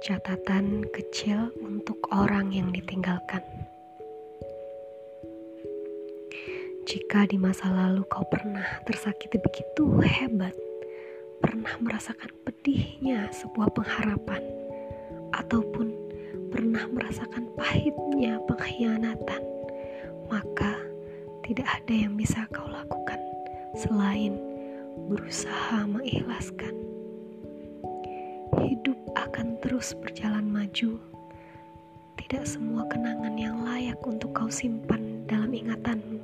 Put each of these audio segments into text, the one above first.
Catatan kecil untuk orang yang ditinggalkan. Jika di masa lalu kau pernah tersakiti begitu hebat, pernah merasakan pedihnya sebuah pengharapan, ataupun pernah merasakan pahitnya pengkhianatan, maka tidak ada yang bisa kau lakukan selain berusaha mengikhlaskan. Hidup akan terus berjalan maju. Tidak semua kenangan yang layak untuk kau simpan dalam ingatanmu.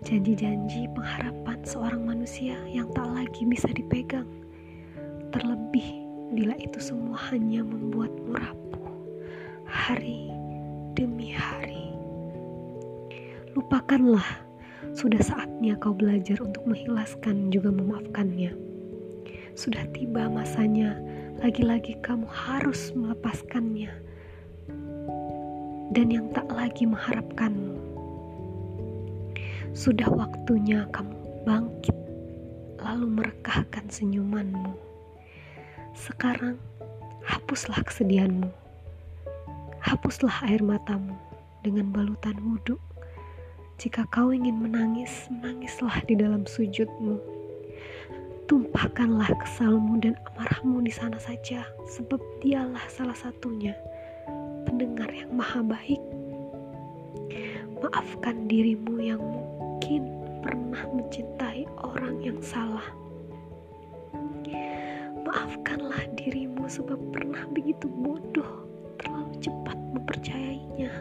Janji-janji pengharapan seorang manusia yang tak lagi bisa dipegang. Terlebih bila itu semua hanya membuatmu rapuh hari demi hari. Lupakanlah, sudah saatnya kau belajar untuk mengikhlaskan juga memaafkannya. Sudah tiba masanya lagi-lagi kamu harus melepaskannya dan yang tak lagi mengharapkanmu. Sudah waktunya kamu bangkit lalu merekahkan senyumanmu. Sekarang hapuslah kesedihanmu. Hapuslah air matamu dengan balutan wudhu. Jika kau ingin menangis, menangislah di dalam sujudmu. Tumpahkanlah kesalmu dan amarahmu di sana saja, sebab dialah salah satunya pendengar yang maha baik. Maafkan dirimu yang mungkin pernah mencintai orang yang salah. Maafkanlah dirimu sebab pernah begitu bodoh, terlalu cepat mempercayainya.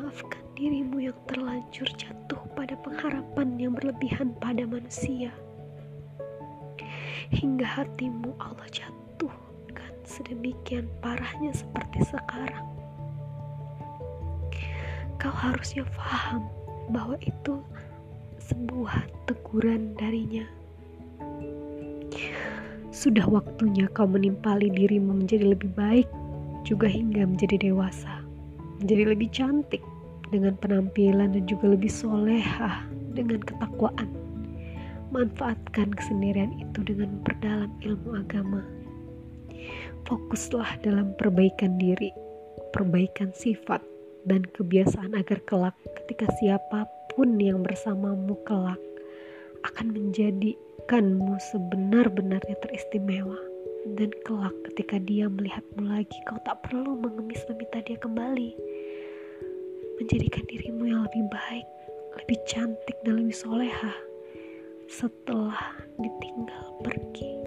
Maafkan dirimu yang terlanjur jatuh pada pengharapan yang berlebihan pada manusia hingga hatimu Allah jatuhkan sedemikian parahnya seperti sekarang. Kau harusnya paham bahwa itu sebuah teguran darinya. Sudah waktunya kau menimpali dirimu menjadi lebih baik, juga hingga menjadi dewasa, menjadi lebih cantik dengan penampilan dan juga lebih solehah dengan ketakwaan. Manfaatkan kesendirian itu dengan memperdalam ilmu agama. Fokuslah dalam perbaikan diri, perbaikan sifat, dan kebiasaan agar kelak ketika siapa pun yang bersamamu kelak akan menjadikanmu sebenar-benarnya teristimewa. Dan kelak ketika dia melihatmu lagi, kau tak perlu mengemis meminta dia kembali. Menjadikan dirimu yang lebih baik, lebih cantik, dan lebih solehah setelah ditinggal pergi.